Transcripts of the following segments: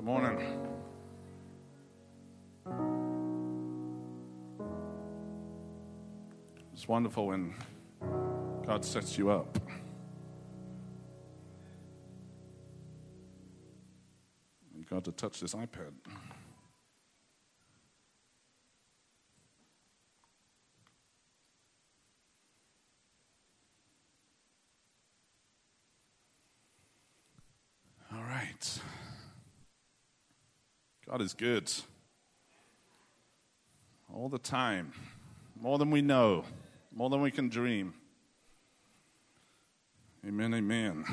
Good morning. It's wonderful when God sets you up. You got to touch this iPad. All right. God is good. All the time. More than we know, more than we can dream. Amen, amen.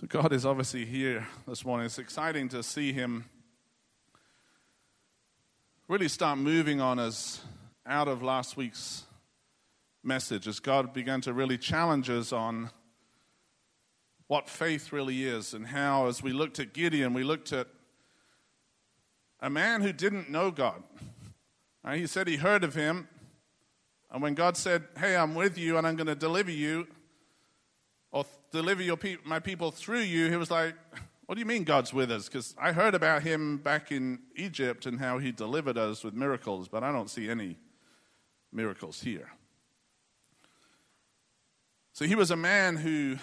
So, God is obviously here this morning. It's exciting to see Him really start moving on us out of last week's message as God began to really challenge us on what faith really is and how, as we looked at Gideon, we looked at a man who didn't know God. Uh, he said he heard of him, and when God said, Hey, I'm with you and I'm going to deliver you, or deliver your pe- my people through you, he was like, What do you mean God's with us? Because I heard about him back in Egypt and how he delivered us with miracles, but I don't see any miracles here. So he was a man who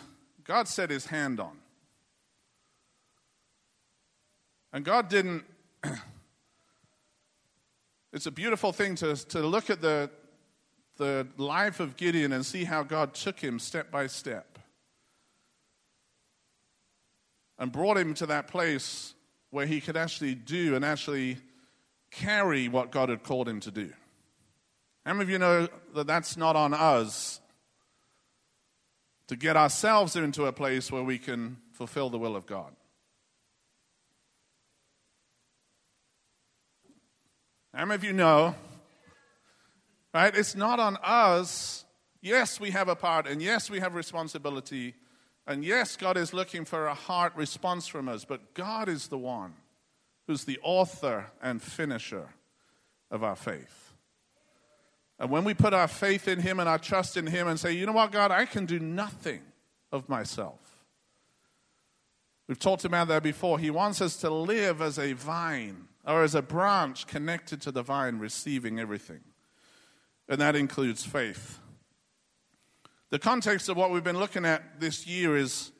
God set his hand on. And God didn't. it's a beautiful thing to, to look at the, the life of Gideon and see how God took him step by step and brought him to that place where he could actually do and actually carry what God had called him to do. How many of you know that that's not on us to get ourselves into a place where we can fulfill the will of God? How many of you know? Right? It's not on us. Yes, we have a part, and yes, we have responsibility. And yes, God is looking for a heart response from us, but God is the one who's the author and finisher of our faith. And when we put our faith in Him and our trust in Him and say, you know what, God, I can do nothing of myself. We've talked about that before. He wants us to live as a vine or as a branch connected to the vine, receiving everything. And that includes faith. The context of what we've been looking at this year is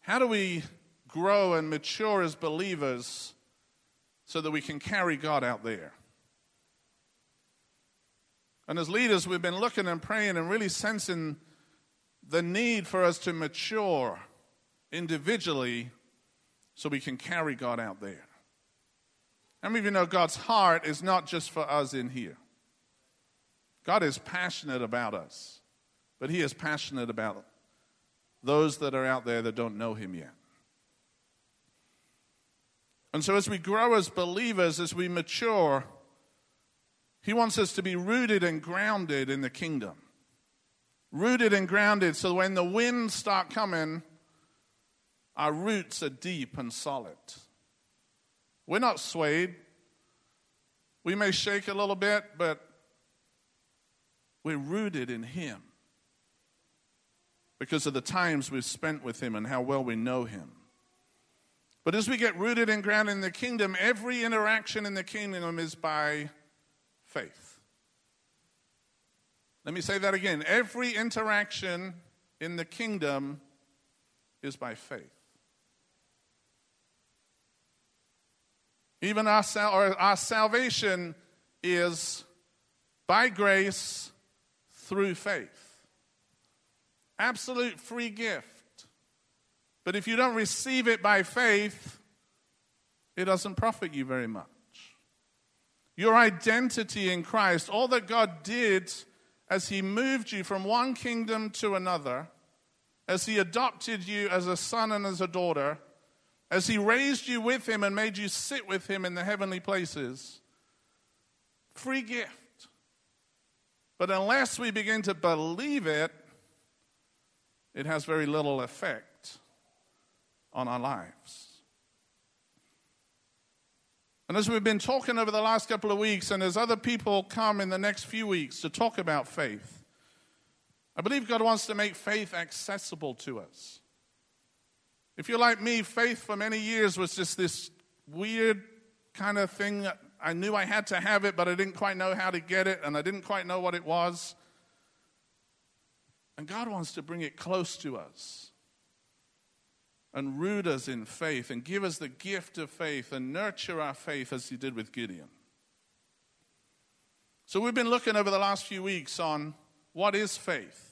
how do we grow and mature as believers so that we can carry God out there? And as leaders, we've been looking and praying and really sensing the need for us to mature individually so we can carry God out there. How many of you know God's heart is not just for us in here? God is passionate about us, but He is passionate about those that are out there that don't know Him yet. And so, as we grow as believers, as we mature, He wants us to be rooted and grounded in the kingdom. Rooted and grounded so when the winds start coming, our roots are deep and solid. We're not swayed. We may shake a little bit, but we're rooted in Him because of the times we've spent with Him and how well we know Him. But as we get rooted and grounded in the kingdom, every interaction in the kingdom is by faith. Let me say that again. Every interaction in the kingdom is by faith. Even our, sal- our salvation is by grace through faith. Absolute free gift. But if you don't receive it by faith, it doesn't profit you very much. Your identity in Christ, all that God did as He moved you from one kingdom to another, as He adopted you as a son and as a daughter, as He raised you with Him and made you sit with Him in the heavenly places. Free gift. But unless we begin to believe it, it has very little effect on our lives. And as we've been talking over the last couple of weeks, and as other people come in the next few weeks to talk about faith, I believe God wants to make faith accessible to us. If you're like me, faith for many years was just this weird kind of thing. I knew I had to have it, but I didn't quite know how to get it, and I didn't quite know what it was. And God wants to bring it close to us and root us in faith and give us the gift of faith and nurture our faith as He did with Gideon. So, we've been looking over the last few weeks on what is faith.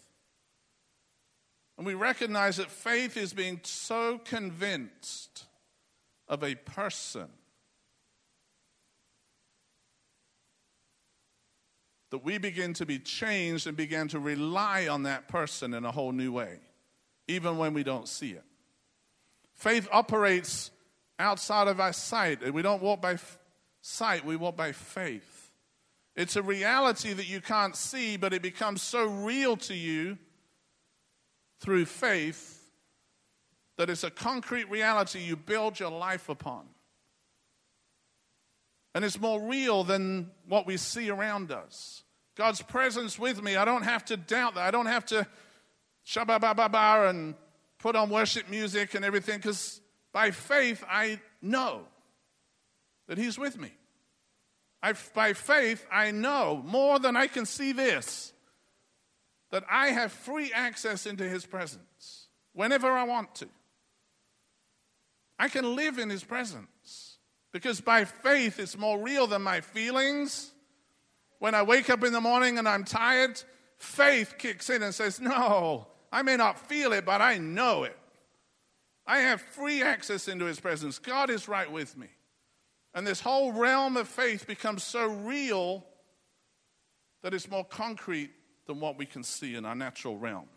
And we recognize that faith is being so convinced of a person that we begin to be changed and begin to rely on that person in a whole new way, even when we don't see it. Faith operates outside of our sight. We don't walk by sight, we walk by faith. It's a reality that you can't see, but it becomes so real to you through faith that it's a concrete reality you build your life upon. And it's more real than what we see around us. God's presence with me, I don't have to doubt that. I don't have to shabba and put on worship music and everything because by faith I know that He's with me. I, by faith, I know more than I can see this that I have free access into His presence whenever I want to. I can live in His presence because by faith it's more real than my feelings. When I wake up in the morning and I'm tired, faith kicks in and says, No, I may not feel it, but I know it. I have free access into His presence. God is right with me. And this whole realm of faith becomes so real that it's more concrete than what we can see in our natural realm.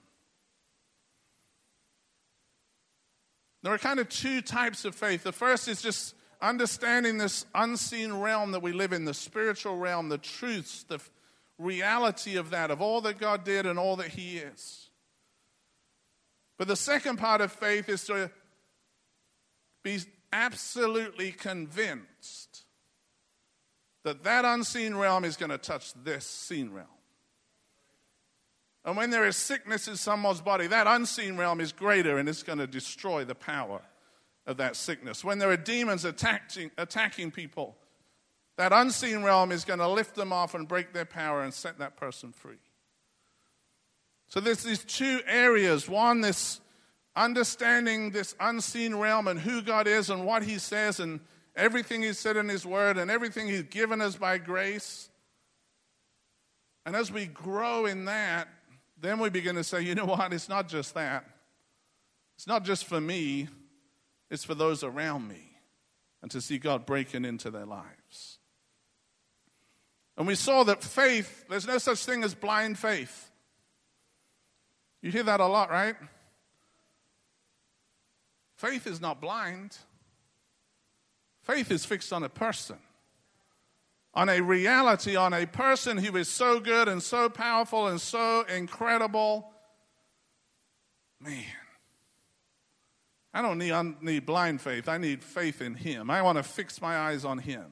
There are kind of two types of faith. The first is just understanding this unseen realm that we live in, the spiritual realm, the truths, the reality of that, of all that God did and all that He is. But the second part of faith is to be absolutely convinced that that unseen realm is going to touch this seen realm. And when there is sickness in someone's body, that unseen realm is greater and it's going to destroy the power of that sickness. When there are demons attacking, attacking people, that unseen realm is going to lift them off and break their power and set that person free. So there's these two areas. One, this understanding this unseen realm and who God is and what He says and everything He said in His Word and everything He's given us by grace. And as we grow in that, then we begin to say, you know what? It's not just that. It's not just for me, it's for those around me. And to see God breaking into their lives. And we saw that faith, there's no such thing as blind faith. You hear that a lot, right? Faith is not blind. Faith is fixed on a person, on a reality, on a person who is so good and so powerful and so incredible. Man, I don't need, I need blind faith. I need faith in Him. I want to fix my eyes on Him.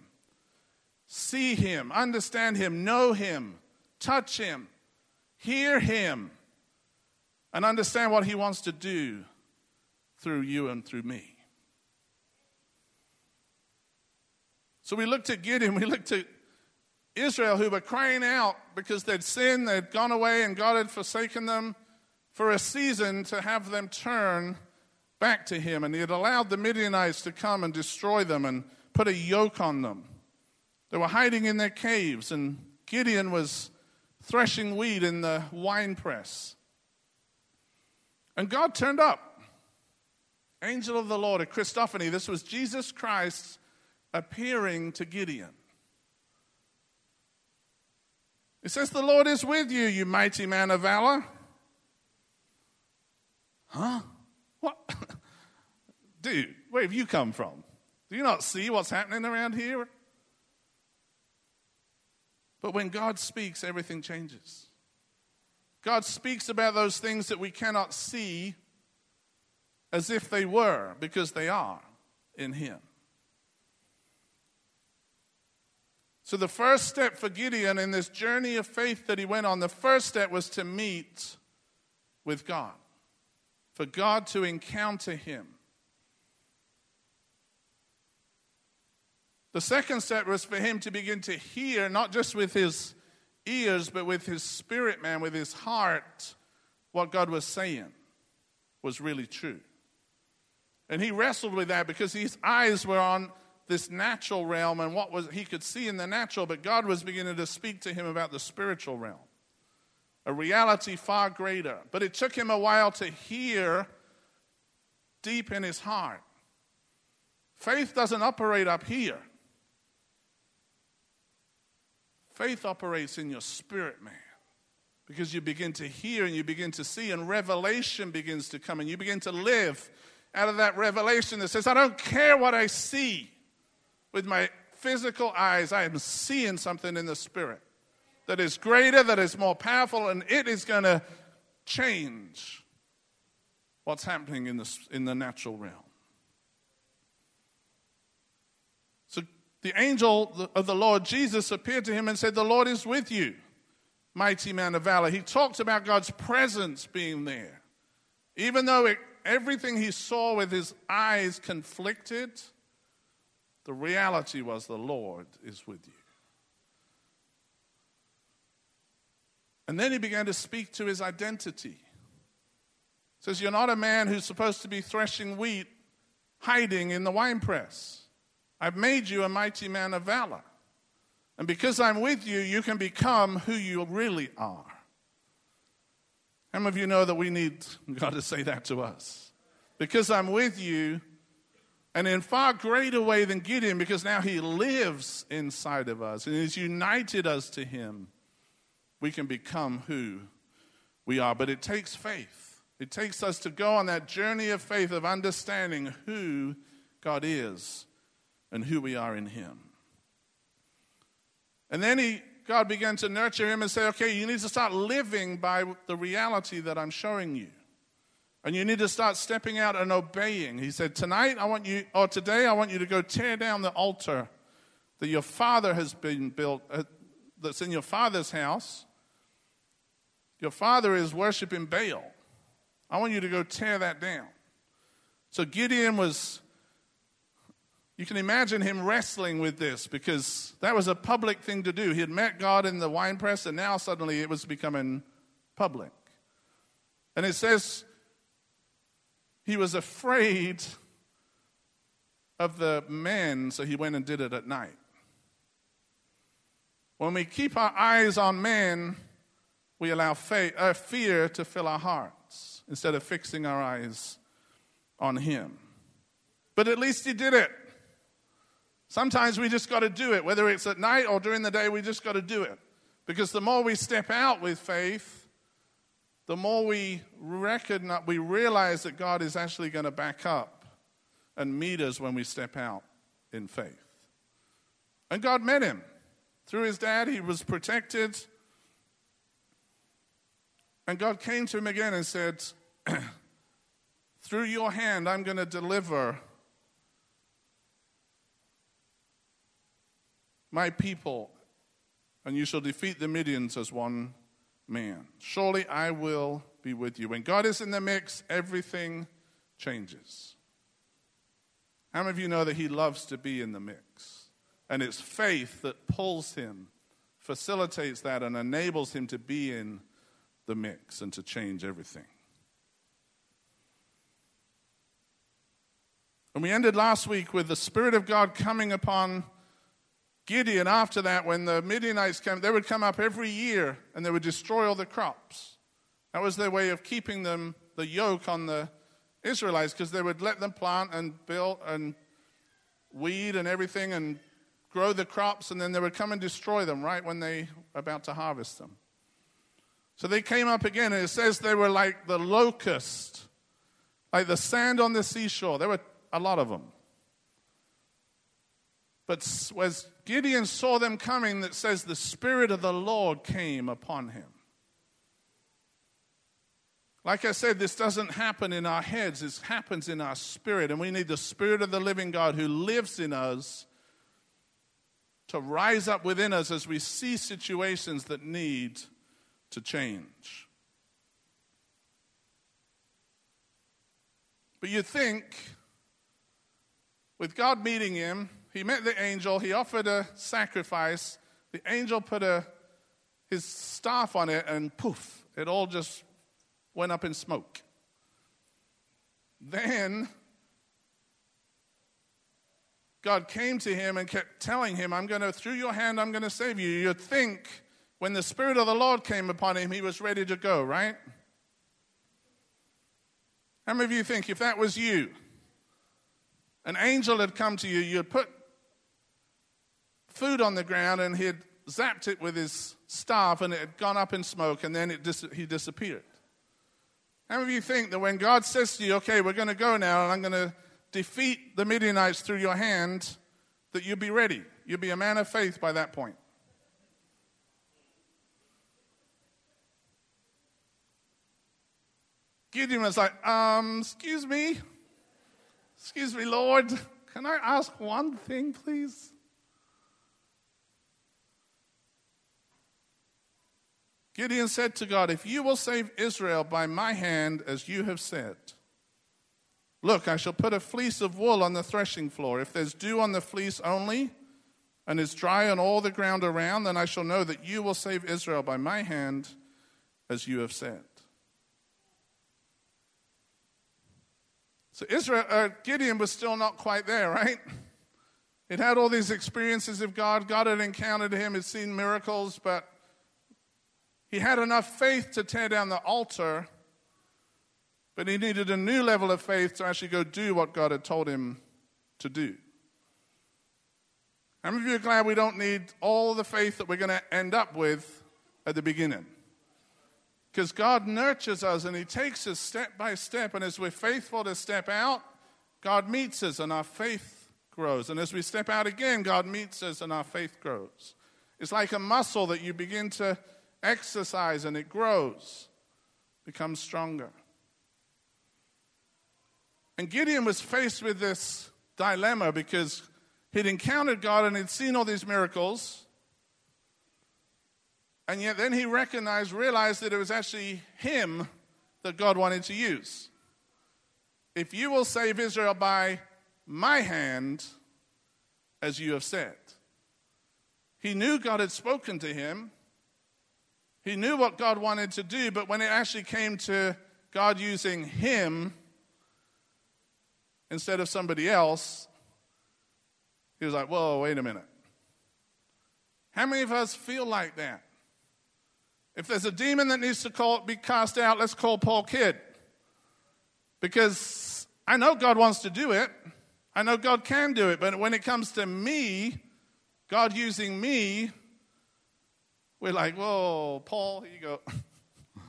See Him, understand Him, know Him, touch Him, hear Him, and understand what He wants to do through you and through me. So we looked at Gideon, we looked at Israel who were crying out because they'd sinned, they'd gone away, and God had forsaken them for a season to have them turn back to Him. And He had allowed the Midianites to come and destroy them and put a yoke on them. They were hiding in their caves, and Gideon was threshing wheat in the wine press. And God turned up angel of the Lord, a Christophany. This was Jesus Christ appearing to Gideon. It says, The Lord is with you, you mighty man of valor. Huh? What? Dude, where have you come from? Do you not see what's happening around here? But when God speaks, everything changes. God speaks about those things that we cannot see as if they were, because they are in Him. So, the first step for Gideon in this journey of faith that he went on, the first step was to meet with God, for God to encounter him. The second step was for him to begin to hear, not just with his ears, but with his spirit, man, with his heart, what God was saying was really true. And he wrestled with that because his eyes were on this natural realm and what was he could see in the natural, but God was beginning to speak to him about the spiritual realm. A reality far greater. But it took him a while to hear deep in his heart. Faith doesn't operate up here. Faith operates in your spirit, man. Because you begin to hear and you begin to see, and revelation begins to come, and you begin to live out of that revelation that says, I don't care what I see with my physical eyes, I am seeing something in the spirit that is greater, that is more powerful, and it is going to change what's happening in the, in the natural realm. So the angel of the Lord Jesus appeared to him and said, The Lord is with you, mighty man of valor. He talked about God's presence being there. Even though it, everything he saw with his eyes conflicted, the reality was the Lord is with you. And then he began to speak to his identity. Says, You're not a man who's supposed to be threshing wheat, hiding in the winepress. I've made you a mighty man of valor. And because I'm with you, you can become who you really are. How many of you know that we need God to say that to us? Because I'm with you, and in far greater way than Gideon, because now he lives inside of us and has united us to him, we can become who we are. But it takes faith. It takes us to go on that journey of faith of understanding who God is and who we are in him. And then he, God began to nurture him and say, okay, you need to start living by the reality that I'm showing you. And you need to start stepping out and obeying. He said, Tonight, I want you, or today, I want you to go tear down the altar that your father has been built, uh, that's in your father's house. Your father is worshiping Baal. I want you to go tear that down. So Gideon was, you can imagine him wrestling with this because that was a public thing to do. He had met God in the wine press, and now suddenly it was becoming public. And it says, he was afraid of the men, so he went and did it at night. When we keep our eyes on men, we allow faith, uh, fear to fill our hearts instead of fixing our eyes on him. But at least he did it. Sometimes we just got to do it, whether it's at night or during the day, we just got to do it. Because the more we step out with faith, the more we recognize, we realize that God is actually going to back up and meet us when we step out in faith. And God met him. Through his dad, he was protected. And God came to him again and said, Through your hand, I'm going to deliver my people, and you shall defeat the Midians as one man. Surely I will be with you. When God is in the mix, everything changes. How many of you know that He loves to be in the mix? And it's faith that pulls Him, facilitates that, and enables Him to be in the mix and to change everything. And we ended last week with the Spirit of God coming upon Gideon, after that, when the Midianites came, they would come up every year and they would destroy all the crops. That was their way of keeping them, the yoke on the Israelites, because they would let them plant and build and weed and everything and grow the crops, and then they would come and destroy them right when they were about to harvest them. So they came up again, and it says they were like the locust, like the sand on the seashore. There were a lot of them. But as Gideon saw them coming, that says the Spirit of the Lord came upon him. Like I said, this doesn't happen in our heads, this happens in our spirit. And we need the Spirit of the living God who lives in us to rise up within us as we see situations that need to change. But you think, with God meeting him, he met the angel, he offered a sacrifice. The angel put a, his staff on it, and poof, it all just went up in smoke. Then God came to him and kept telling him, I'm going to, through your hand, I'm going to save you. You'd think when the Spirit of the Lord came upon him, he was ready to go, right? How many of you think if that was you, an angel had come to you, you'd put food on the ground and he had zapped it with his staff and it had gone up in smoke and then it dis- he disappeared? How many of you think that when God says to you, okay, we're going to go now and I'm going to defeat the Midianites through your hand, that you'll be ready? You'll be a man of faith by that point. Gideon was like, um, excuse me, excuse me, Lord, can I ask one thing, please? Gideon said to God, If you will save Israel by my hand, as you have said, look, I shall put a fleece of wool on the threshing floor. If there's dew on the fleece only, and is dry on all the ground around, then I shall know that you will save Israel by my hand, as you have said. So Israel, uh, Gideon was still not quite there, right? It had all these experiences of God. God had encountered him, had seen miracles, but he had enough faith to tear down the altar, but he needed a new level of faith to actually go do what God had told him to do. How many of you are glad we don't need all the faith that we're going to end up with at the beginning? Because God nurtures us and He takes us step by step, and as we're faithful to step out, God meets us and our faith grows. And as we step out again, God meets us and our faith grows. It's like a muscle that you begin to exercise and it grows, becomes stronger. And Gideon was faced with this dilemma because he'd encountered God and he'd seen all these miracles. And yet then he recognized, realized that it was actually him that God wanted to use. If you will save Israel by my hand, as you have said. He knew God had spoken to him. He knew what God wanted to do, but when it actually came to God using him instead of somebody else, he was like, whoa, wait a minute. How many of us feel like that? If there's a demon that needs to call, be cast out, let's call Paul Kidd. Because I know God wants to do it. I know God can do it. But when it comes to me, God using me, we're like, whoa, Paul, here you go.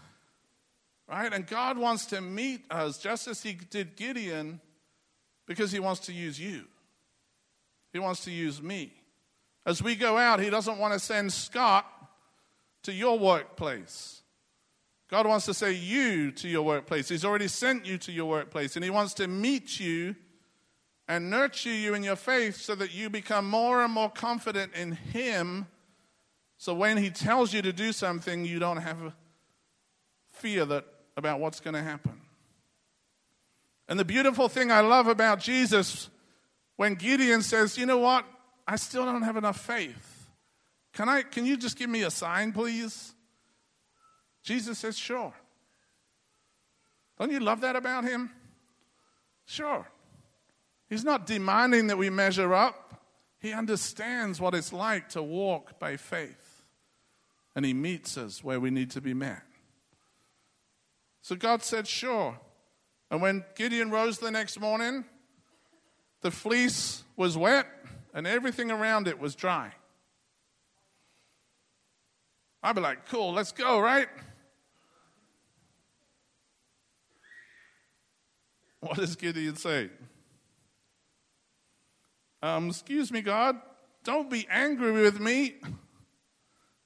right? And God wants to meet us just as He did Gideon because He wants to use you. He wants to use me. As we go out, He doesn't want to send Scott to your workplace. God wants to say you to your workplace. He's already sent you to your workplace, and He wants to meet you and nurture you in your faith so that you become more and more confident in Him so when he tells you to do something, you don't have fear that, about what's going to happen. And the beautiful thing I love about Jesus, when Gideon says, You know what? I still don't have enough faith. Can, I, can you just give me a sign, please? Jesus says, Sure. Don't you love that about him? Sure. He's not demanding that we measure up, he understands what it's like to walk by faith and He meets us where we need to be met. So God said, Sure. And when Gideon rose the next morning, the fleece was wet and everything around it was dry. I'd be like, Cool, let's go, right? What does Gideon say? Um, excuse me, God, don't be angry with me.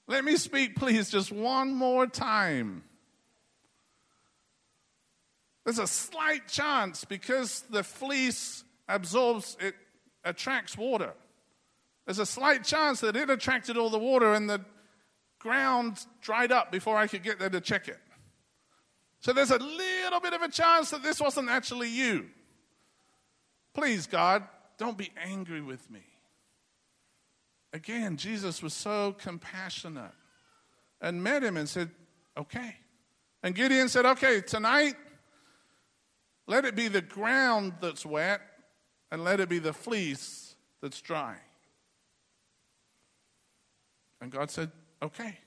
Let me speak, please, just one more time. There's a slight chance because the fleece absorbs, it attracts water. There's a slight chance that it attracted all the water and the ground dried up before I could get there to check it. So there's a little bit of a chance that this wasn't actually you. Please, God, don't be angry with me. Again, Jesus was so compassionate and met him and said, Okay. And Gideon said, Okay, tonight, let it be the ground that's wet and let it be the fleece that's dry. And God said, Okay.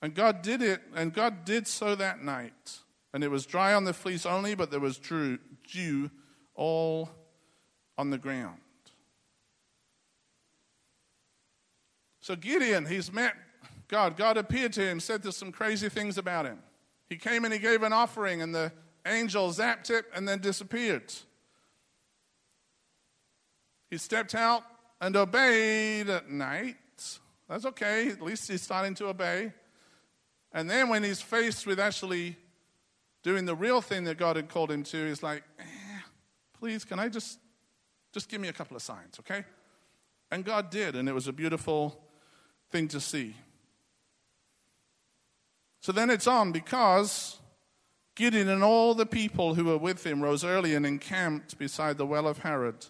And God did it, and God did so that night. And it was dry on the fleece only, but there was dew all on the ground. So Gideon, he's met God. God appeared to him, said there's some crazy things about him. He came and he gave an offering, and the angel zapped it and then disappeared. He stepped out and obeyed at night. That's okay, at least he's starting to obey. And then when he's faced with actually doing the real thing that God had called him to, he's like, eh, please, can I just, just give me a couple of signs, okay? And God did, and it was a beautiful thing to see. So then it's on because Gideon and all the people who were with him rose early and encamped beside the well of Harod,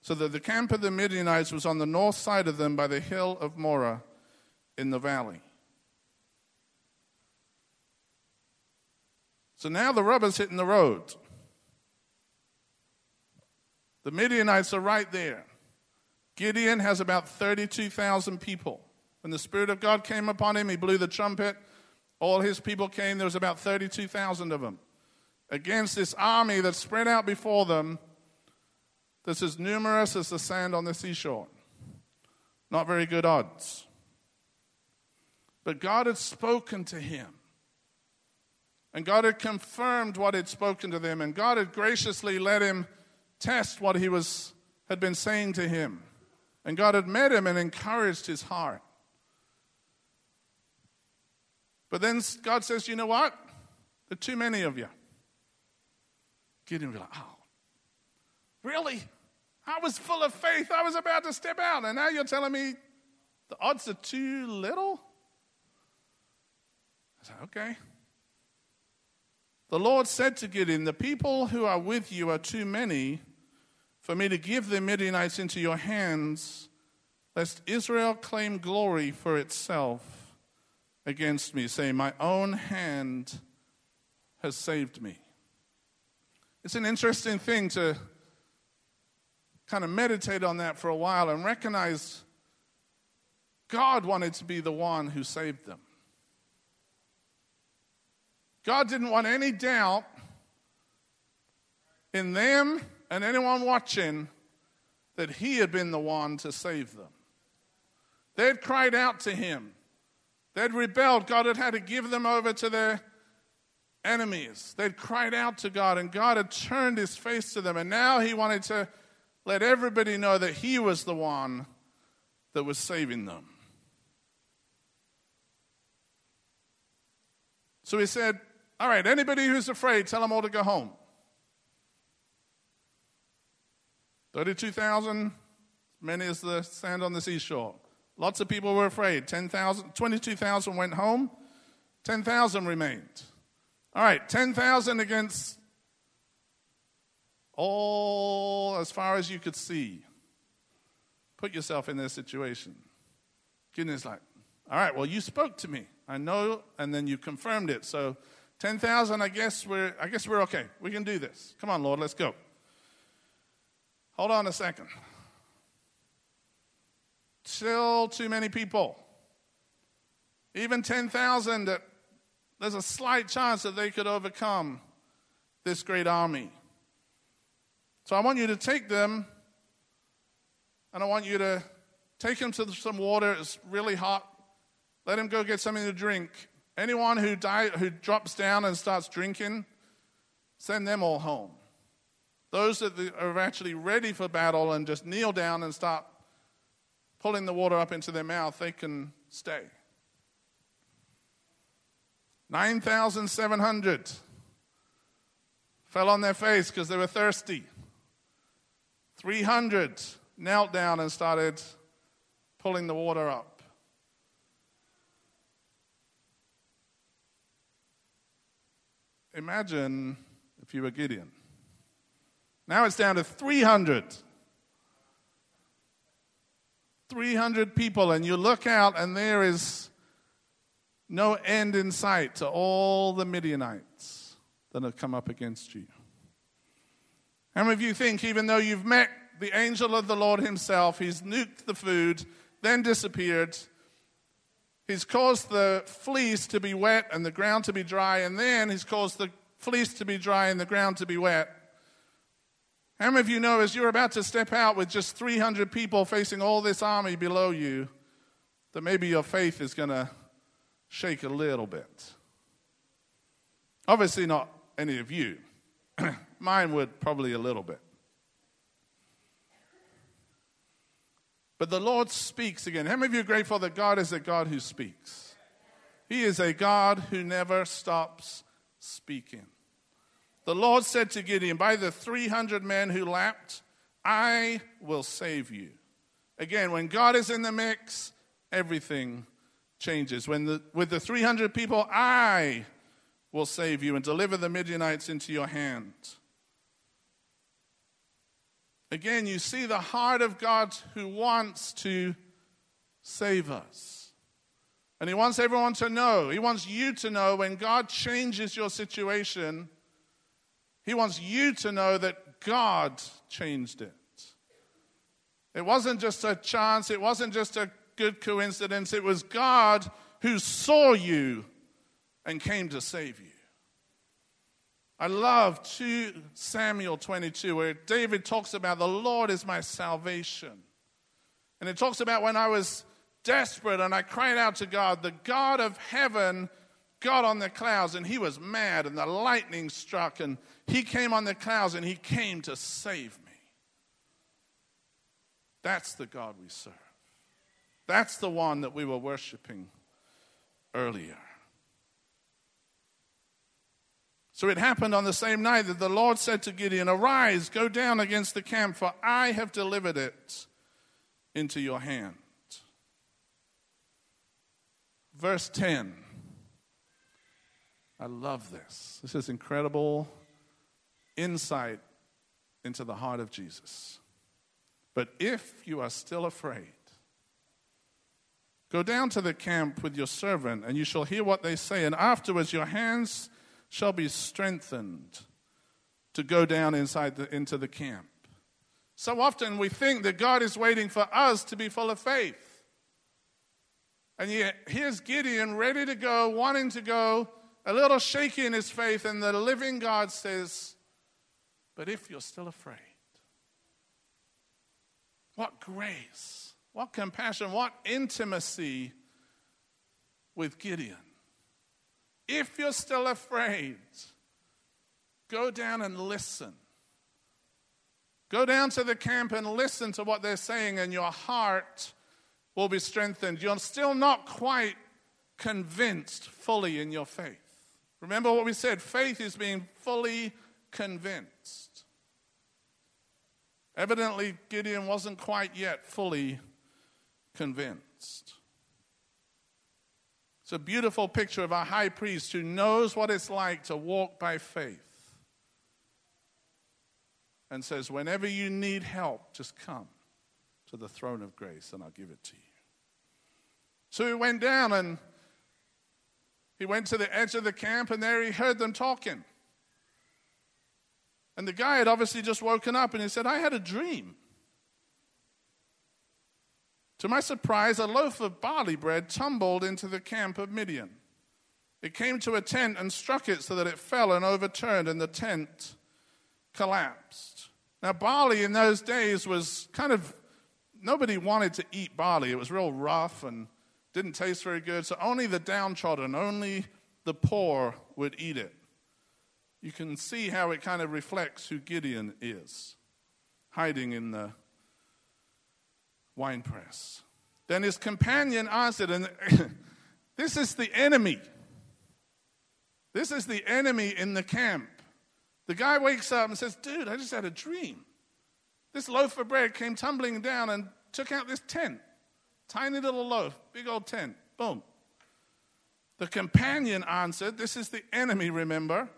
so that the camp of the Midianites was on the north side of them by the hill of Moreh in the valley. So now the rubber's hitting the road. The Midianites are right there. Gideon has about 32,000 people. When the Spirit of God came upon him, he blew the trumpet. All his people came. There was about 32,000 of them. Against this army that spread out before them, that's as numerous as the sand on the seashore. Not very good odds. But God had spoken to him. And God had confirmed what he'd spoken to them, and God had graciously let him test what he was, had been saying to him. And God had met him and encouraged his heart. But then God says, You know what? There are too many of you. Gideon was like, Oh, really? I was full of faith. I was about to step out, and now you're telling me the odds are too little? I said, Okay. The Lord said to Gideon, The people who are with you are too many for me to give the Midianites into your hands, lest Israel claim glory for itself against me, saying, My own hand has saved me. It's an interesting thing to kind of meditate on that for a while and recognize God wanted to be the one who saved them. God didn't want any doubt in them and anyone watching that He had been the one to save them. They had cried out to Him, they'd rebelled. God had had to give them over to their enemies. They'd cried out to God, and God had turned His face to them. And now He wanted to let everybody know that He was the one that was saving them. So He said, all right, anybody who's afraid, tell them all to go home. 32,000, many as the sand on the seashore. Lots of people were afraid. 10,000, 22,000 went home, 10,000 remained. All right, 10,000 against all as far as you could see. Put yourself in their situation. Gideon's like, all right, well, you spoke to me. I know, and then you confirmed it. So 10,000, I guess we're I guess we're okay. We can do this. Come on, Lord, let's go. Hold on a second. Still too many people. Even 10,000 that there's a slight chance that they could overcome this great army. So I want you to take them and I want you to take them to some water. It's really hot. Let them go get something to drink. Anyone who, die, who drops down and starts drinking, send them all home. Those that are actually ready for battle and just kneel down and start pulling the water up into their mouth, they can stay. 9,700 fell on their face because they were thirsty. 300 knelt down and started pulling the water up. Imagine if you were Gideon. Now it's down to 300. 300 people, and you look out, and there is no end in sight to all the Midianites that have come up against you. How many of you think, even though you've met the angel of the Lord himself, he's nuked the food, then disappeared, he's caused the fleece to be wet and the ground to be dry, and then he's caused the fleece to be dry and the ground to be wet? How many of you know as you're about to step out with just 300 people facing all this army below you, that maybe your faith is going to shake a little bit? Obviously, not any of you. Mine would probably a little bit. But the Lord speaks again. How many of you are grateful that God is a God who speaks? He is a God who never stops speaking. The Lord said to Gideon, By the 300 men who lapped, I will save you. Again, when God is in the mix, everything changes. When the, with the 300 people, I will save you and deliver the Midianites into your hand. Again, you see the heart of God who wants to save us. And He wants everyone to know, He wants you to know when God changes your situation, He wants you to know that God changed it. It wasn't just a chance, it wasn't just a good coincidence, it was God who saw you and came to save you. I love 2 Samuel 22, where David talks about the Lord is my salvation. And it talks about when I was desperate and I cried out to God, the God of heaven got on the clouds and he was mad and the lightning struck and he came on the clouds and he came to save me. That's the God we serve. That's the one that we were worshiping earlier. So it happened on the same night that the Lord said to Gideon, Arise, go down against the camp, for I have delivered it into your hand. Verse 10. I love this. This is incredible insight into the heart of Jesus. But if you are still afraid, go down to the camp with your servant, and you shall hear what they say, and afterwards your hands shall be strengthened to go down inside the, into the camp. So often we think that God is waiting for us to be full of faith. And yet, here's Gideon ready to go, wanting to go, a little shaky in his faith, and the living God says, But if you're still afraid, what grace, what compassion, what intimacy with Gideon. If you're still afraid, go down and listen. Go down to the camp and listen to what they're saying, and your heart will be strengthened. You're still not quite convinced fully in your faith. Remember what we said faith is being fully convinced. Evidently, Gideon wasn't quite yet fully convinced. It's a beautiful picture of a high priest who knows what it's like to walk by faith and says, Whenever you need help, just come to the throne of grace and I'll give it to you. So he went down and he went to the edge of the camp and there he heard them talking. And the guy had obviously just woken up and he said, I had a dream. To my surprise, a loaf of barley bread tumbled into the camp of Midian. It came to a tent and struck it so that it fell and overturned, and the tent collapsed. Now, barley in those days was kind of, nobody wanted to eat barley. It was real rough and didn't taste very good, so only the downtrodden, only the poor would eat it. You can see how it kind of reflects who Gideon is, hiding in the winepress. Then his companion answered, and this is the enemy. This is the enemy in the camp. The guy wakes up and says, Dude, I just had a dream. This loaf of bread came tumbling down and took out this tent. Tiny little loaf, big old tent. Boom. The companion answered, This is the enemy, remember?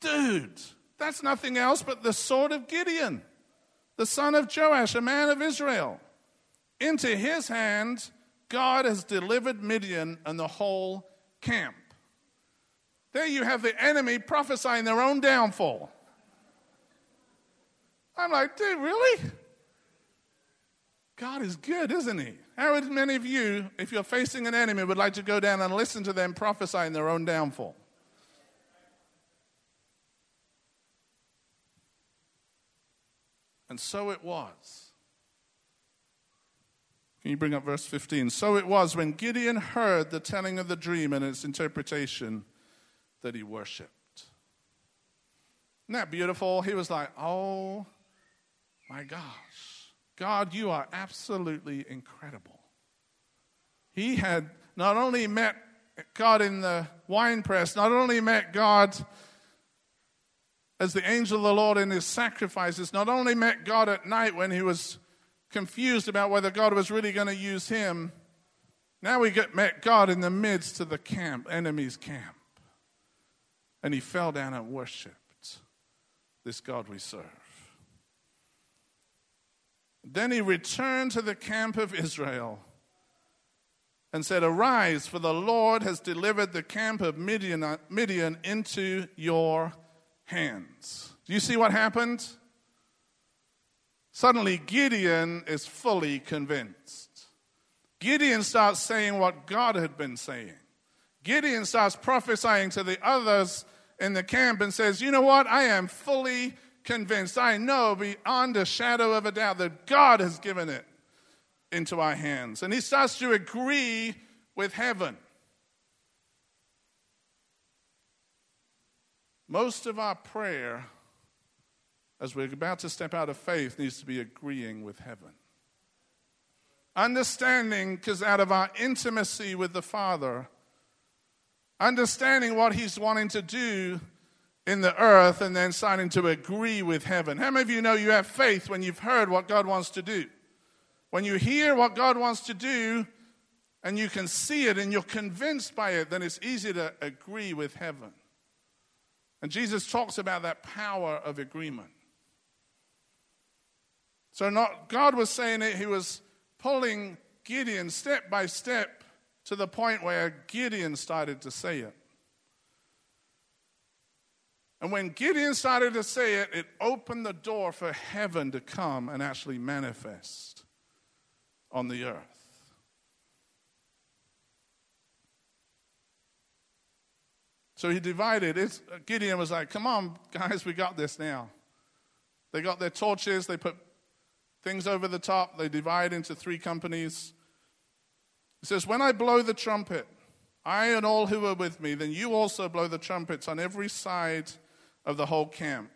Dude, that's nothing else but the sword of Gideon the son of Joash, a man of Israel. Into his hand, God has delivered Midian and the whole camp. There you have the enemy prophesying their own downfall. I'm like, dude, really? God is good, isn't He? How many of you, if you're facing an enemy, would like to go down and listen to them prophesying their own downfall? And so it was. Can you bring up verse 15? So it was when Gideon heard the telling of the dream and its interpretation that he worshiped. Isn't that beautiful? He was like, oh my gosh, God, you are absolutely incredible. He had not only met God in the wine press, not only met God as the angel of the Lord in his sacrifices, not only met God at night when he was confused about whether God was really going to use him, now we get met God in the midst of the camp, enemy's camp. And he fell down and worshiped this God we serve. Then he returned to the camp of Israel and said, Arise, for the Lord has delivered the camp of Midian, Midian into your hands. Do you see what happened? Suddenly, Gideon is fully convinced. Gideon starts saying what God had been saying. Gideon starts prophesying to the others in the camp and says, You know what? I am fully convinced. I know beyond a shadow of a doubt that God has given it into our hands. And he starts to agree with heaven. Most of our prayer, as we're about to step out of faith, needs to be agreeing with heaven. Understanding, because out of our intimacy with the Father, understanding what He's wanting to do in the earth, and then starting to agree with heaven. How many of you know you have faith when you've heard what God wants to do? When you hear what God wants to do, and you can see it and you're convinced by it, then it's easy to agree with heaven. And Jesus talks about that power of agreement. So not God was saying it, he was pulling Gideon step by step to the point where Gideon started to say it. And when Gideon started to say it, it opened the door for heaven to come and actually manifest on the earth. So he divided. It's, Gideon was like, Come on, guys, we got this now. They got their torches, they put things over the top, they divide into three companies. He says, When I blow the trumpet, I and all who are with me, then you also blow the trumpets on every side of the whole camp,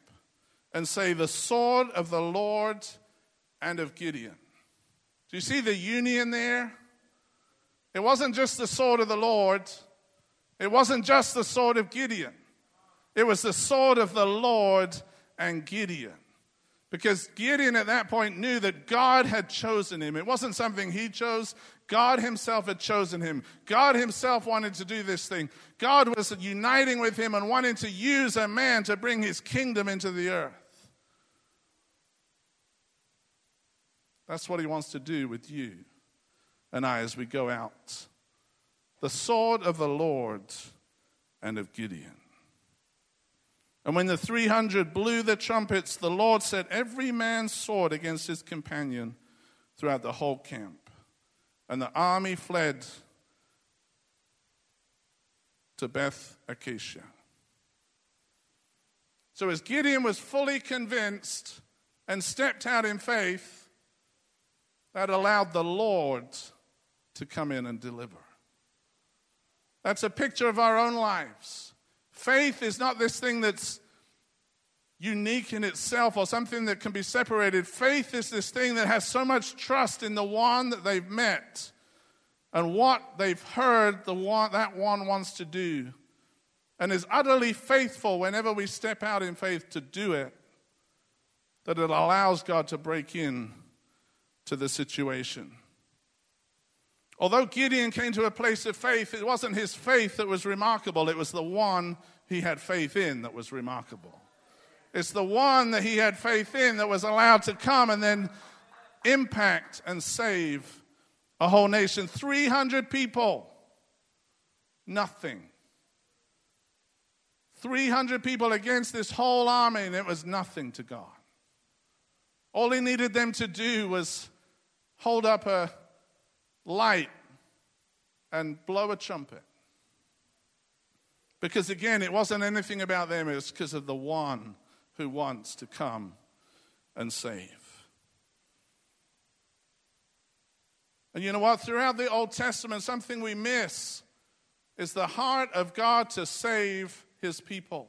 and say, The sword of the Lord and of Gideon. Do you see the union there? It wasn't just the sword of the Lord, it wasn't just the sword of Gideon, it was the sword of the Lord and Gideon. Because Gideon at that point knew that God had chosen him. It wasn't something he chose, God himself had chosen him. God himself wanted to do this thing. God was uniting with him and wanting to use a man to bring his kingdom into the earth. That's what he wants to do with you and I as we go out the sword of the Lord and of Gideon. And when the 300 blew the trumpets, the Lord set every man's sword against his companion throughout the whole camp. And the army fled to Beth Acacia. So, as Gideon was fully convinced and stepped out in faith, that allowed the Lord to come in and deliver. That's a picture of our own lives. Faith is not this thing that's unique in itself or something that can be separated. Faith is this thing that has so much trust in the one that they've met and what they've heard the one, that one wants to do and is utterly faithful whenever we step out in faith to do it that it allows God to break in to the situation. Although Gideon came to a place of faith, it wasn't his faith that was remarkable, it was the one he had faith in that was remarkable. It's the one that he had faith in that was allowed to come and then impact and save a whole nation. 300 people, nothing. 300 people against this whole army, and it was nothing to God. All he needed them to do was hold up a light and blow a trumpet. Because again, it wasn't anything about them, it was because of the one who wants to come and save. And you know what? Throughout the Old Testament, something we miss is the heart of God to save his people.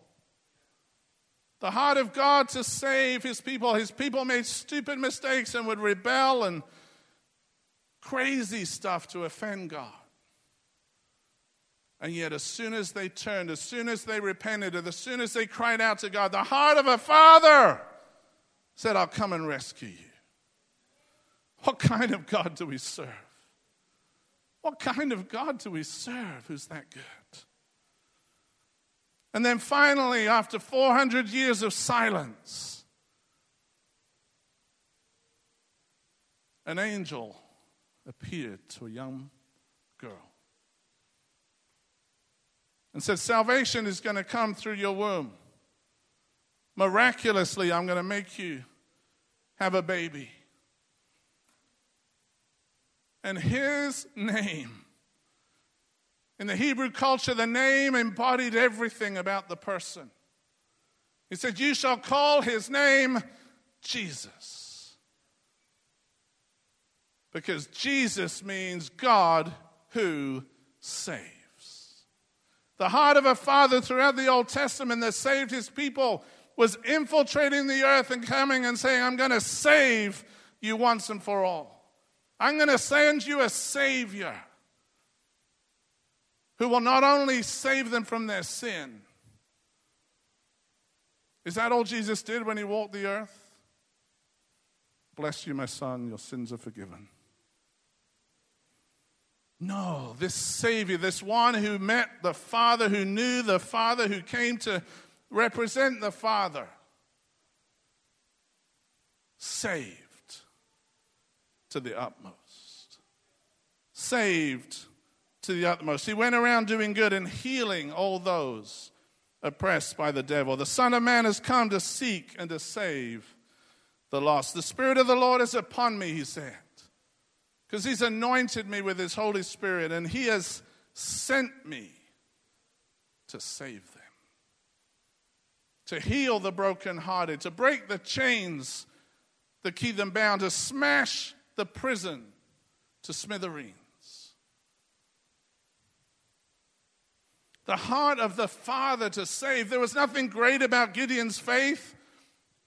The heart of God to save his people. His people made stupid mistakes and would rebel and crazy stuff to offend God. And yet, as soon as they turned, as soon as they repented, and as soon as they cried out to God, the heart of a father said, I'll come and rescue you. What kind of God do we serve? What kind of God do we serve who's that good? And then finally, after 400 years of silence, an angel appeared to a young and said, Salvation is going to come through your womb. Miraculously, I'm going to make you have a baby. And his name, in the Hebrew culture, the name embodied everything about the person. He said, You shall call his name Jesus. Because Jesus means God who saves. The heart of a father throughout the Old Testament that saved his people was infiltrating the earth and coming and saying, I'm going to save you once and for all. I'm going to send you a Savior who will not only save them from their sin. Is that all Jesus did when he walked the earth? Bless you, my son, your sins are forgiven. No, this Savior, this one who met the Father, who knew the Father, who came to represent the Father, saved to the utmost. Saved to the utmost. He went around doing good and healing all those oppressed by the devil. The Son of Man has come to seek and to save the lost. The Spirit of the Lord is upon me, he said because He's anointed me with His Holy Spirit and He has sent me to save them, to heal the brokenhearted, to break the chains that keep them bound, to smash the prison to smithereens. The heart of the Father to save. There was nothing great about Gideon's faith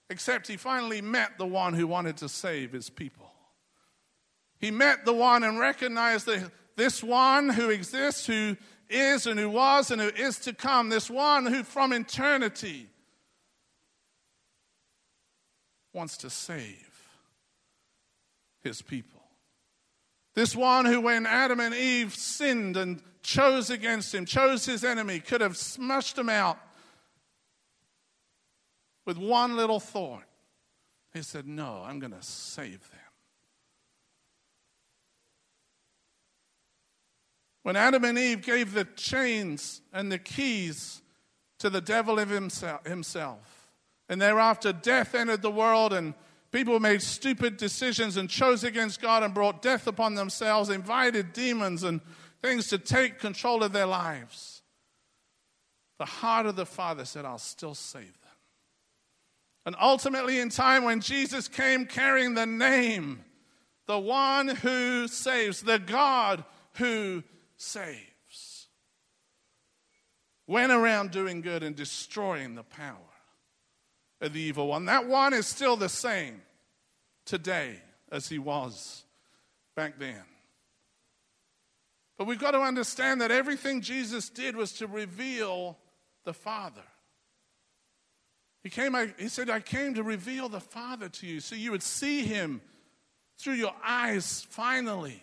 except he finally met the one who wanted to save his people. He met the one and recognized that this one who exists, who is and who was and who is to come, this one who from eternity wants to save his people. This one who, when Adam and Eve sinned and chose against him, chose his enemy, could have smushed him out with one little thought. He said, No, I'm going to save them. When Adam and Eve gave the chains and the keys to the devil of himself, and thereafter death entered the world, and people made stupid decisions and chose against God and brought death upon themselves, invited demons and things to take control of their lives. The heart of the Father said, I'll still save them. And ultimately, in time when Jesus came carrying the name, the one who saves, the God who saves. Went around doing good and destroying the power of the evil one. That one is still the same today as he was back then. But we've got to understand that everything Jesus did was to reveal the Father. He came, I, he said, I came to reveal the Father to you so you would see him through your eyes finally.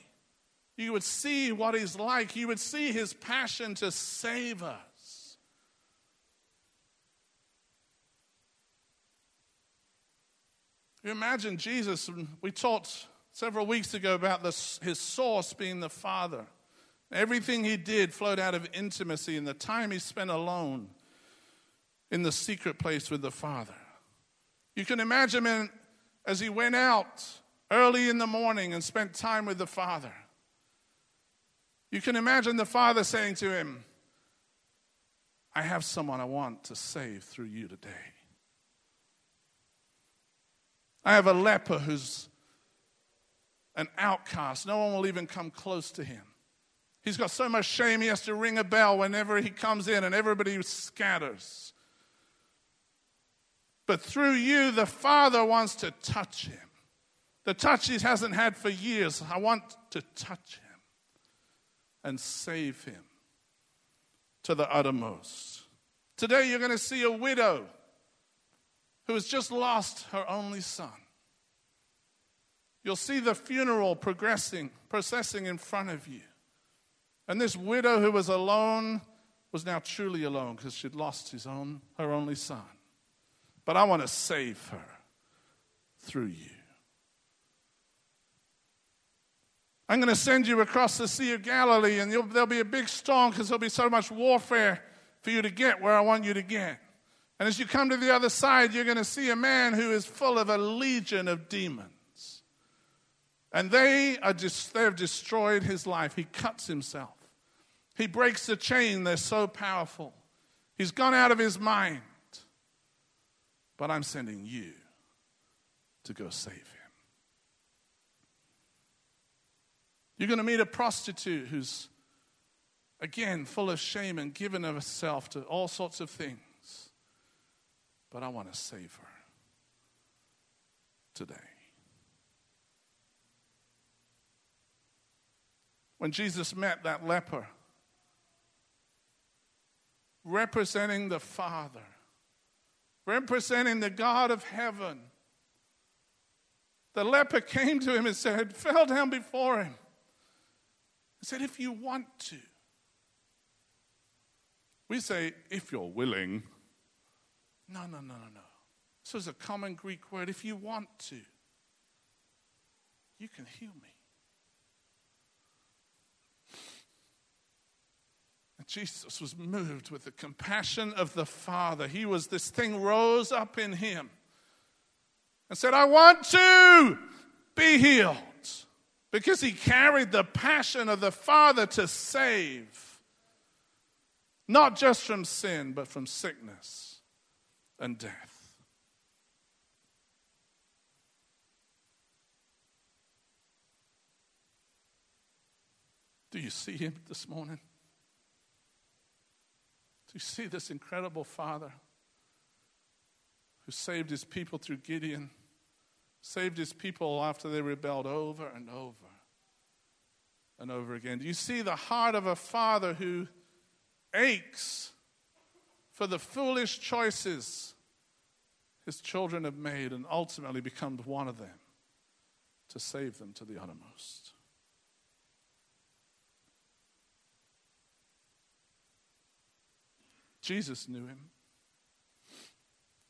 You would see what he's like. You would see his passion to save us. You imagine Jesus, we taught several weeks ago about this, his source being the Father. Everything he did flowed out of intimacy and the time he spent alone in the secret place with the Father. You can imagine him as he went out early in the morning and spent time with the Father. You can imagine the Father saying to him, I have someone I want to save through you today. I have a leper who's an outcast. No one will even come close to him. He's got so much shame, he has to ring a bell whenever he comes in, and everybody scatters. But through you, the Father wants to touch him. The touch he hasn't had for years. I want to touch him and save him to the uttermost. Today, you're going to see a widow who has just lost her only son. You'll see the funeral progressing, processing in front of you. And this widow who was alone was now truly alone because she'd lost his own, her only son. But I want to save her through you. I'm going to send you across the Sea of Galilee, and there'll be a big storm because there'll be so much warfare for you to get where I want you to get. And as you come to the other side, you're going to see a man who is full of a legion of demons. And they, are just, they have destroyed his life. He cuts himself. He breaks the chain, they're so powerful. He's gone out of his mind. But I'm sending you to go save him. You're going to meet a prostitute who's, again, full of shame and given herself to all sorts of things. But I want to save her today. when Jesus met that leper, representing the Father, representing the God of heaven. The leper came to him and said, fell down before him. Said, If you want to. We say, if you're willing. No, no, no, no, no. This is a common Greek word. If you want to, you can heal me. And Jesus was moved with the compassion of the Father. He was, this thing rose up in him and said, I want to be healed. Because he carried the passion of the Father to save, not just from sin, but from sickness and death. Do you see him this morning? Do you see this incredible Father who saved his people through Gideon, saved his people after they rebelled over and over and over again? Do you see the heart of a Father who aches for the foolish choices his children have made and ultimately becomes one of them to save them to the uttermost? Jesus knew him.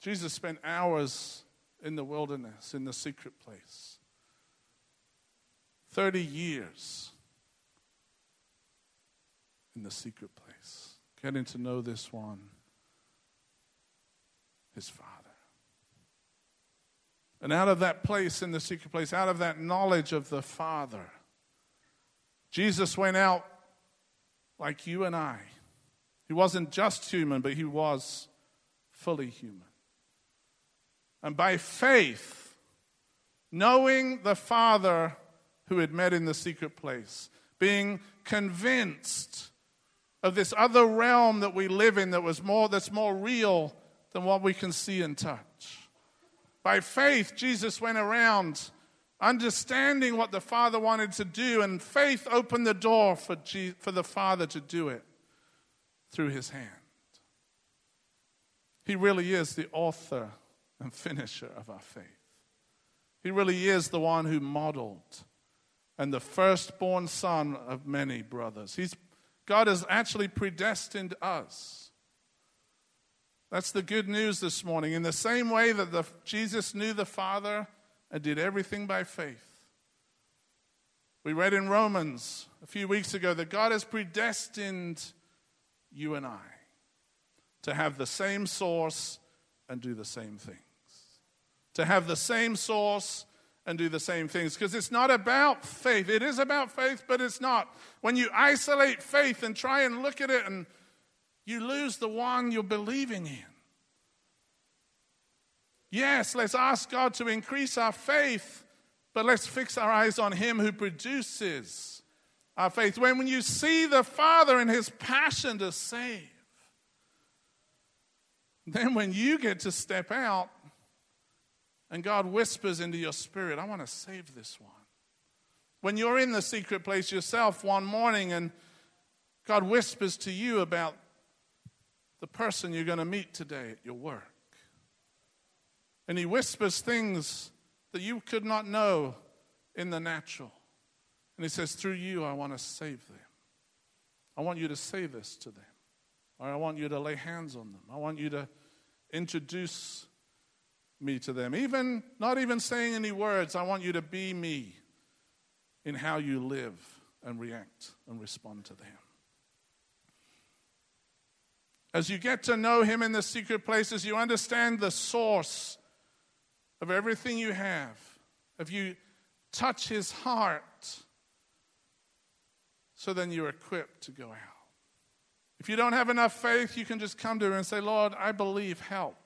Jesus spent hours in the wilderness, in the secret place. 30 years in the secret place, getting to know this one, his Father. And out of that place in the secret place, out of that knowledge of the Father, Jesus went out like you and I he wasn't just human, but he was fully human. And by faith, knowing the Father who had met in the secret place, being convinced of this other realm that we live in that was more that's more real than what we can see and touch. By faith, Jesus went around understanding what the Father wanted to do, and faith opened the door for, for the Father to do it through his hand. He really is the author and finisher of our faith. He really is the one who modeled and the firstborn son of many brothers. He's, God has actually predestined us. That's the good news this morning. In the same way that the, Jesus knew the Father and did everything by faith, We read in Romans a few weeks ago that God has predestined you and I to have the same source and do the same things. To have the same source and do the same things. Because it's not about faith. It is about faith, but it's not. When you isolate faith and try and look at it, and you lose the one you're believing in. Yes, let's ask God to increase our faith, but let's fix our eyes on Him who produces our faith. When, when you see the Father and His passion to save, then when you get to step out and God whispers into your spirit, I want to save this one. When you're in the secret place yourself one morning and God whispers to you about the person you're going to meet today at your work. And He whispers things that you could not know in the natural. And He says, Through you, I want to save them. I want you to say this to them. Or I want you to lay hands on them. I want you to introduce me to them. Even not even saying any words, I want you to be me in how you live and react and respond to them. As you get to know him in the secret places, you understand the source of everything you have. If you touch his heart, so then you're equipped to go out. If you don't have enough faith, you can just come to her and say, Lord, I believe, help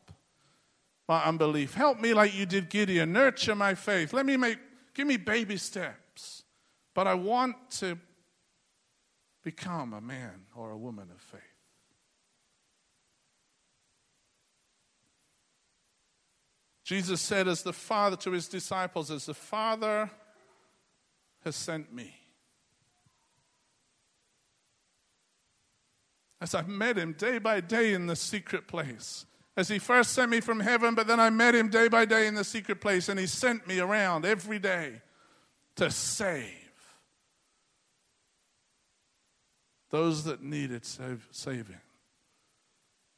my unbelief. Help me like you did Gideon. Nurture my faith. Let me make, give me baby steps. But I want to become a man or a woman of faith. Jesus said, as the Father to his disciples, as the Father has sent me. As I've met him day by day in the secret place, as he first sent me from heaven, but then I met him day by day in the secret place, and he sent me around every day to save those that needed saving.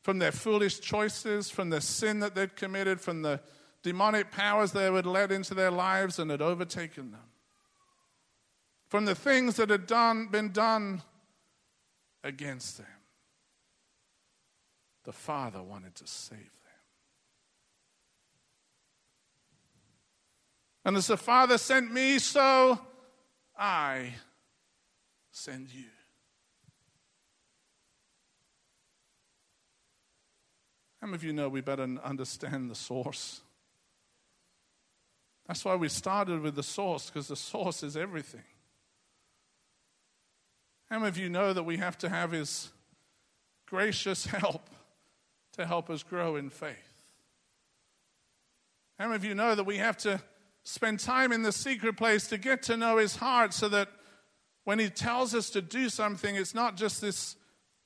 From their foolish choices, from the sin that they'd committed, from the demonic powers that had led into their lives and had overtaken them. From the things that had done, been done against them the Father wanted to save them. And as the Father sent me, so I send you. How many of you know we better understand the source? That's why we started with the source, because the source is everything. How many of you know that we have to have His gracious help to help us grow in faith. How many of you know that we have to spend time in the secret place to get to know His heart so that when He tells us to do something, it's not just this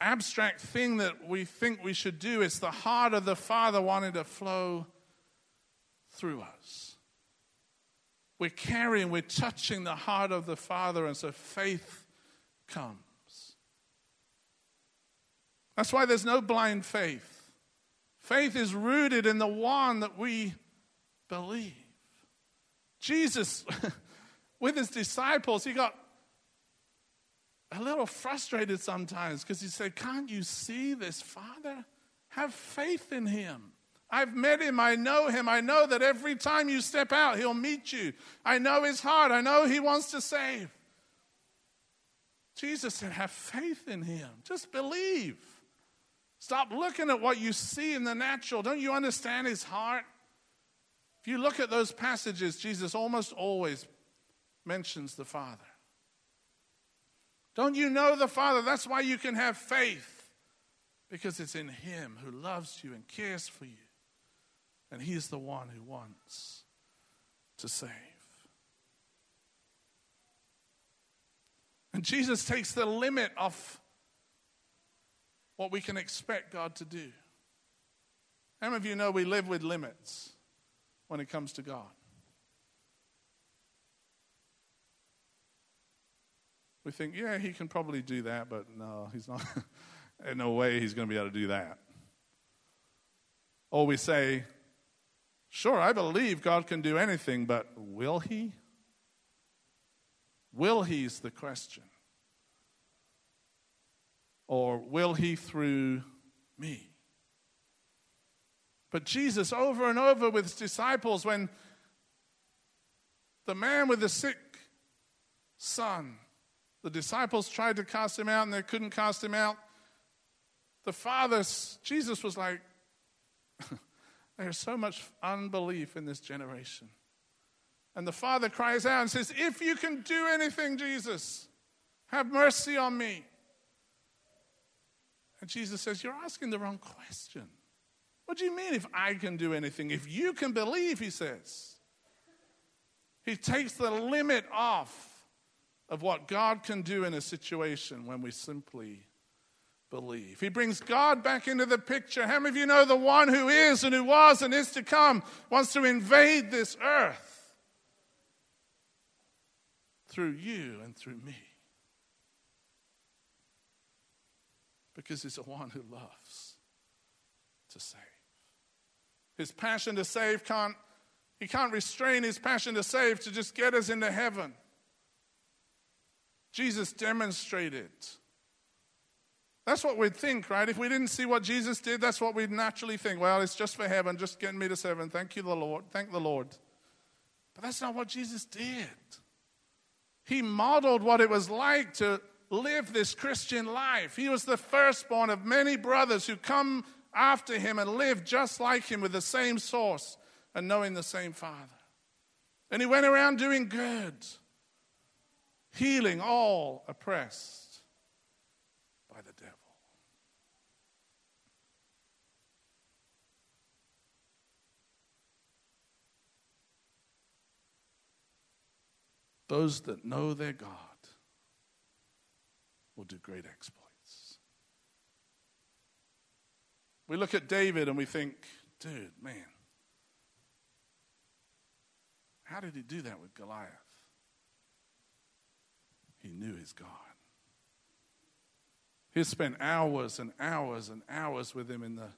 abstract thing that we think we should do, it's the heart of the Father wanting to flow through us. We're carrying, we're touching the heart of the Father, and so faith comes. That's why there's no blind faith. Faith is rooted in the one that we believe. Jesus, with his disciples, he got a little frustrated sometimes because he said, Can't you see this Father? Have faith in him. I've met him. I know him. I know that every time you step out, he'll meet you. I know his heart. I know he wants to save. Jesus said, Have faith in him. Just believe. Stop looking at what you see in the natural. Don't you understand his heart? If you look at those passages, Jesus almost always mentions the Father. Don't you know the Father? That's why you can have faith, because it's in Him who loves you and cares for you. And He is the one who wants to save. And Jesus takes the limit off what we can expect God to do. How many of you know we live with limits when it comes to God? We think, yeah, he can probably do that, but no, he's not. In no way he's going to be able to do that. Or we say, sure, I believe God can do anything, but will he? Will he is the question. Or will he through me? But Jesus, over and over with his disciples, when the man with the sick son, the disciples tried to cast him out and they couldn't cast him out. The father, Jesus was like, There's so much unbelief in this generation. And the father cries out and says, If you can do anything, Jesus, have mercy on me. And Jesus says, You're asking the wrong question. What do you mean if I can do anything? If you can believe, he says. He takes the limit off of what God can do in a situation when we simply believe. He brings God back into the picture. How many of you know the one who is and who was and is to come wants to invade this earth through you and through me? Because he's the one who loves to save. His passion to save can't, he can't restrain his passion to save to just get us into heaven. Jesus demonstrated. That's what we'd think, right? If we didn't see what Jesus did, that's what we'd naturally think. Well, it's just for heaven, just getting me to heaven. Thank you, the Lord. Thank the Lord. But that's not what Jesus did. He modeled what it was like to live this Christian life. He was the firstborn of many brothers who come after him and live just like him with the same source and knowing the same Father. And he went around doing good, healing all oppressed by the devil. Those that know their God will do great exploits. We look at David and we think, dude, man, how did he do that with Goliath? He knew his God. He spent hours and hours and hours with him in the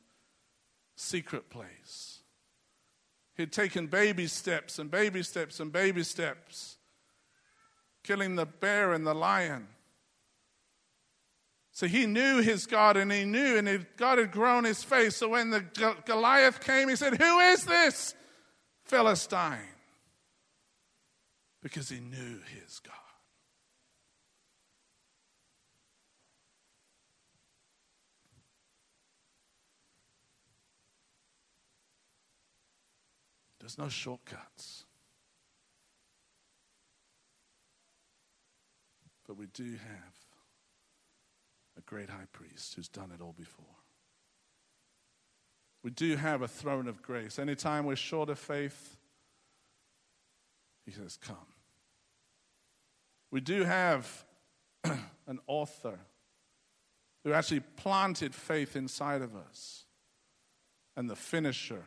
secret place. He'd taken baby steps and baby steps and baby steps, killing the bear and the lion. So he knew his God and he knew, and God had grown his face. So when the Goliath came, he said, Who is this Philistine? Because he knew his God. There's no shortcuts. But we do have great high priest who's done it all before. We do have a throne of grace. Anytime we're short of faith, he says, Come. We do have an author who actually planted faith inside of us, and the finisher,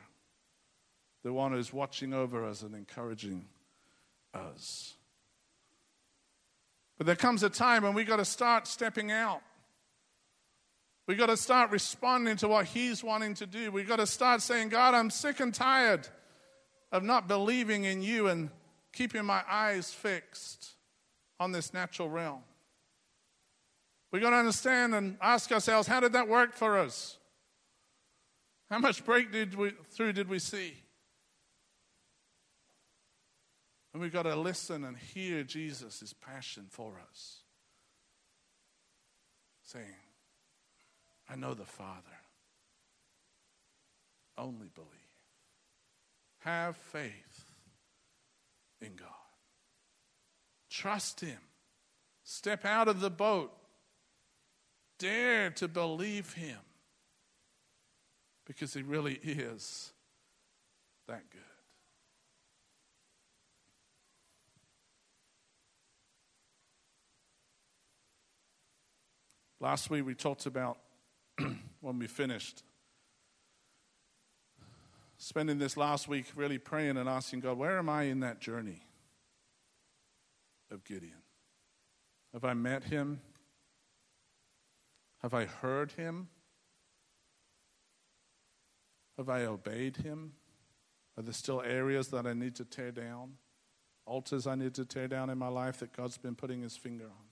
the one who's watching over us and encouraging us. But there comes a time when we've got to start stepping out. We've got to start responding to what He's wanting to do. We've got to start saying, God, I'm sick and tired of not believing in you and keeping my eyes fixed on this natural realm. We've got to understand and ask ourselves, how did that work for us? How much breakthrough did we see? And we've got to listen and hear Jesus' passion for us, saying, I know the Father. Only believe. Have faith in God. Trust Him. Step out of the boat. Dare to believe Him. Because He really is that good. Last week we talked about when we finished. Spending this last week really praying and asking God, where am I in that journey of Gideon? Have I met him? Have I heard him? Have I obeyed him? Are there still areas that I need to tear down altars I need to tear down in my life that God's been putting his finger on.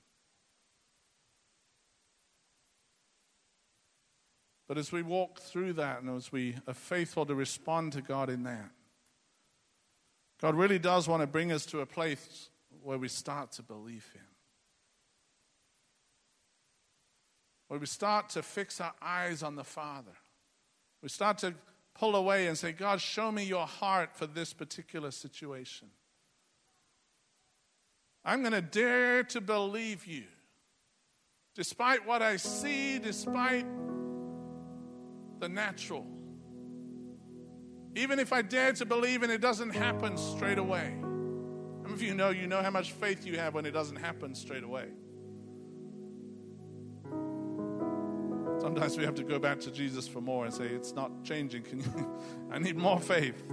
But as we walk through that and as we are faithful to respond to God in that, God really does want to bring us to a place where we start to believe Him. Where we start to fix our eyes on the Father. We start to pull away and say, God, show me your heart for this particular situation. I'm going to dare to believe you. Despite what I see, despite the natural. Even if I dare to believe and it doesn't happen straight away. Some of you know you know how much faith you have when it doesn't happen straight away. Sometimes we have to go back to Jesus for more and say, It's not changing. Can you? I need more faith.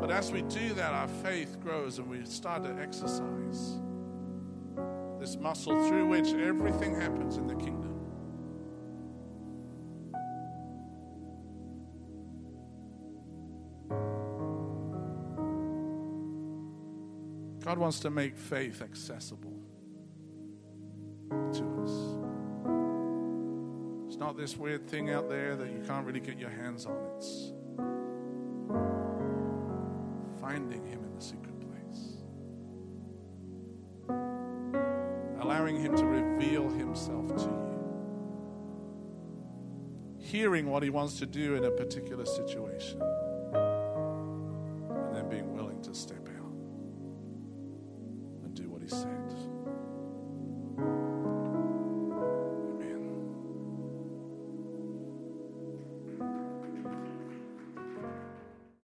But as we do that, our faith grows and we start to exercise this muscle through which everything happens in the kingdom. God wants to make faith accessible to us. It's not this weird thing out there that you can't really get your hands on. It's finding Him in the secret place, allowing Him to reveal Himself to you, hearing what He wants to do in a particular situation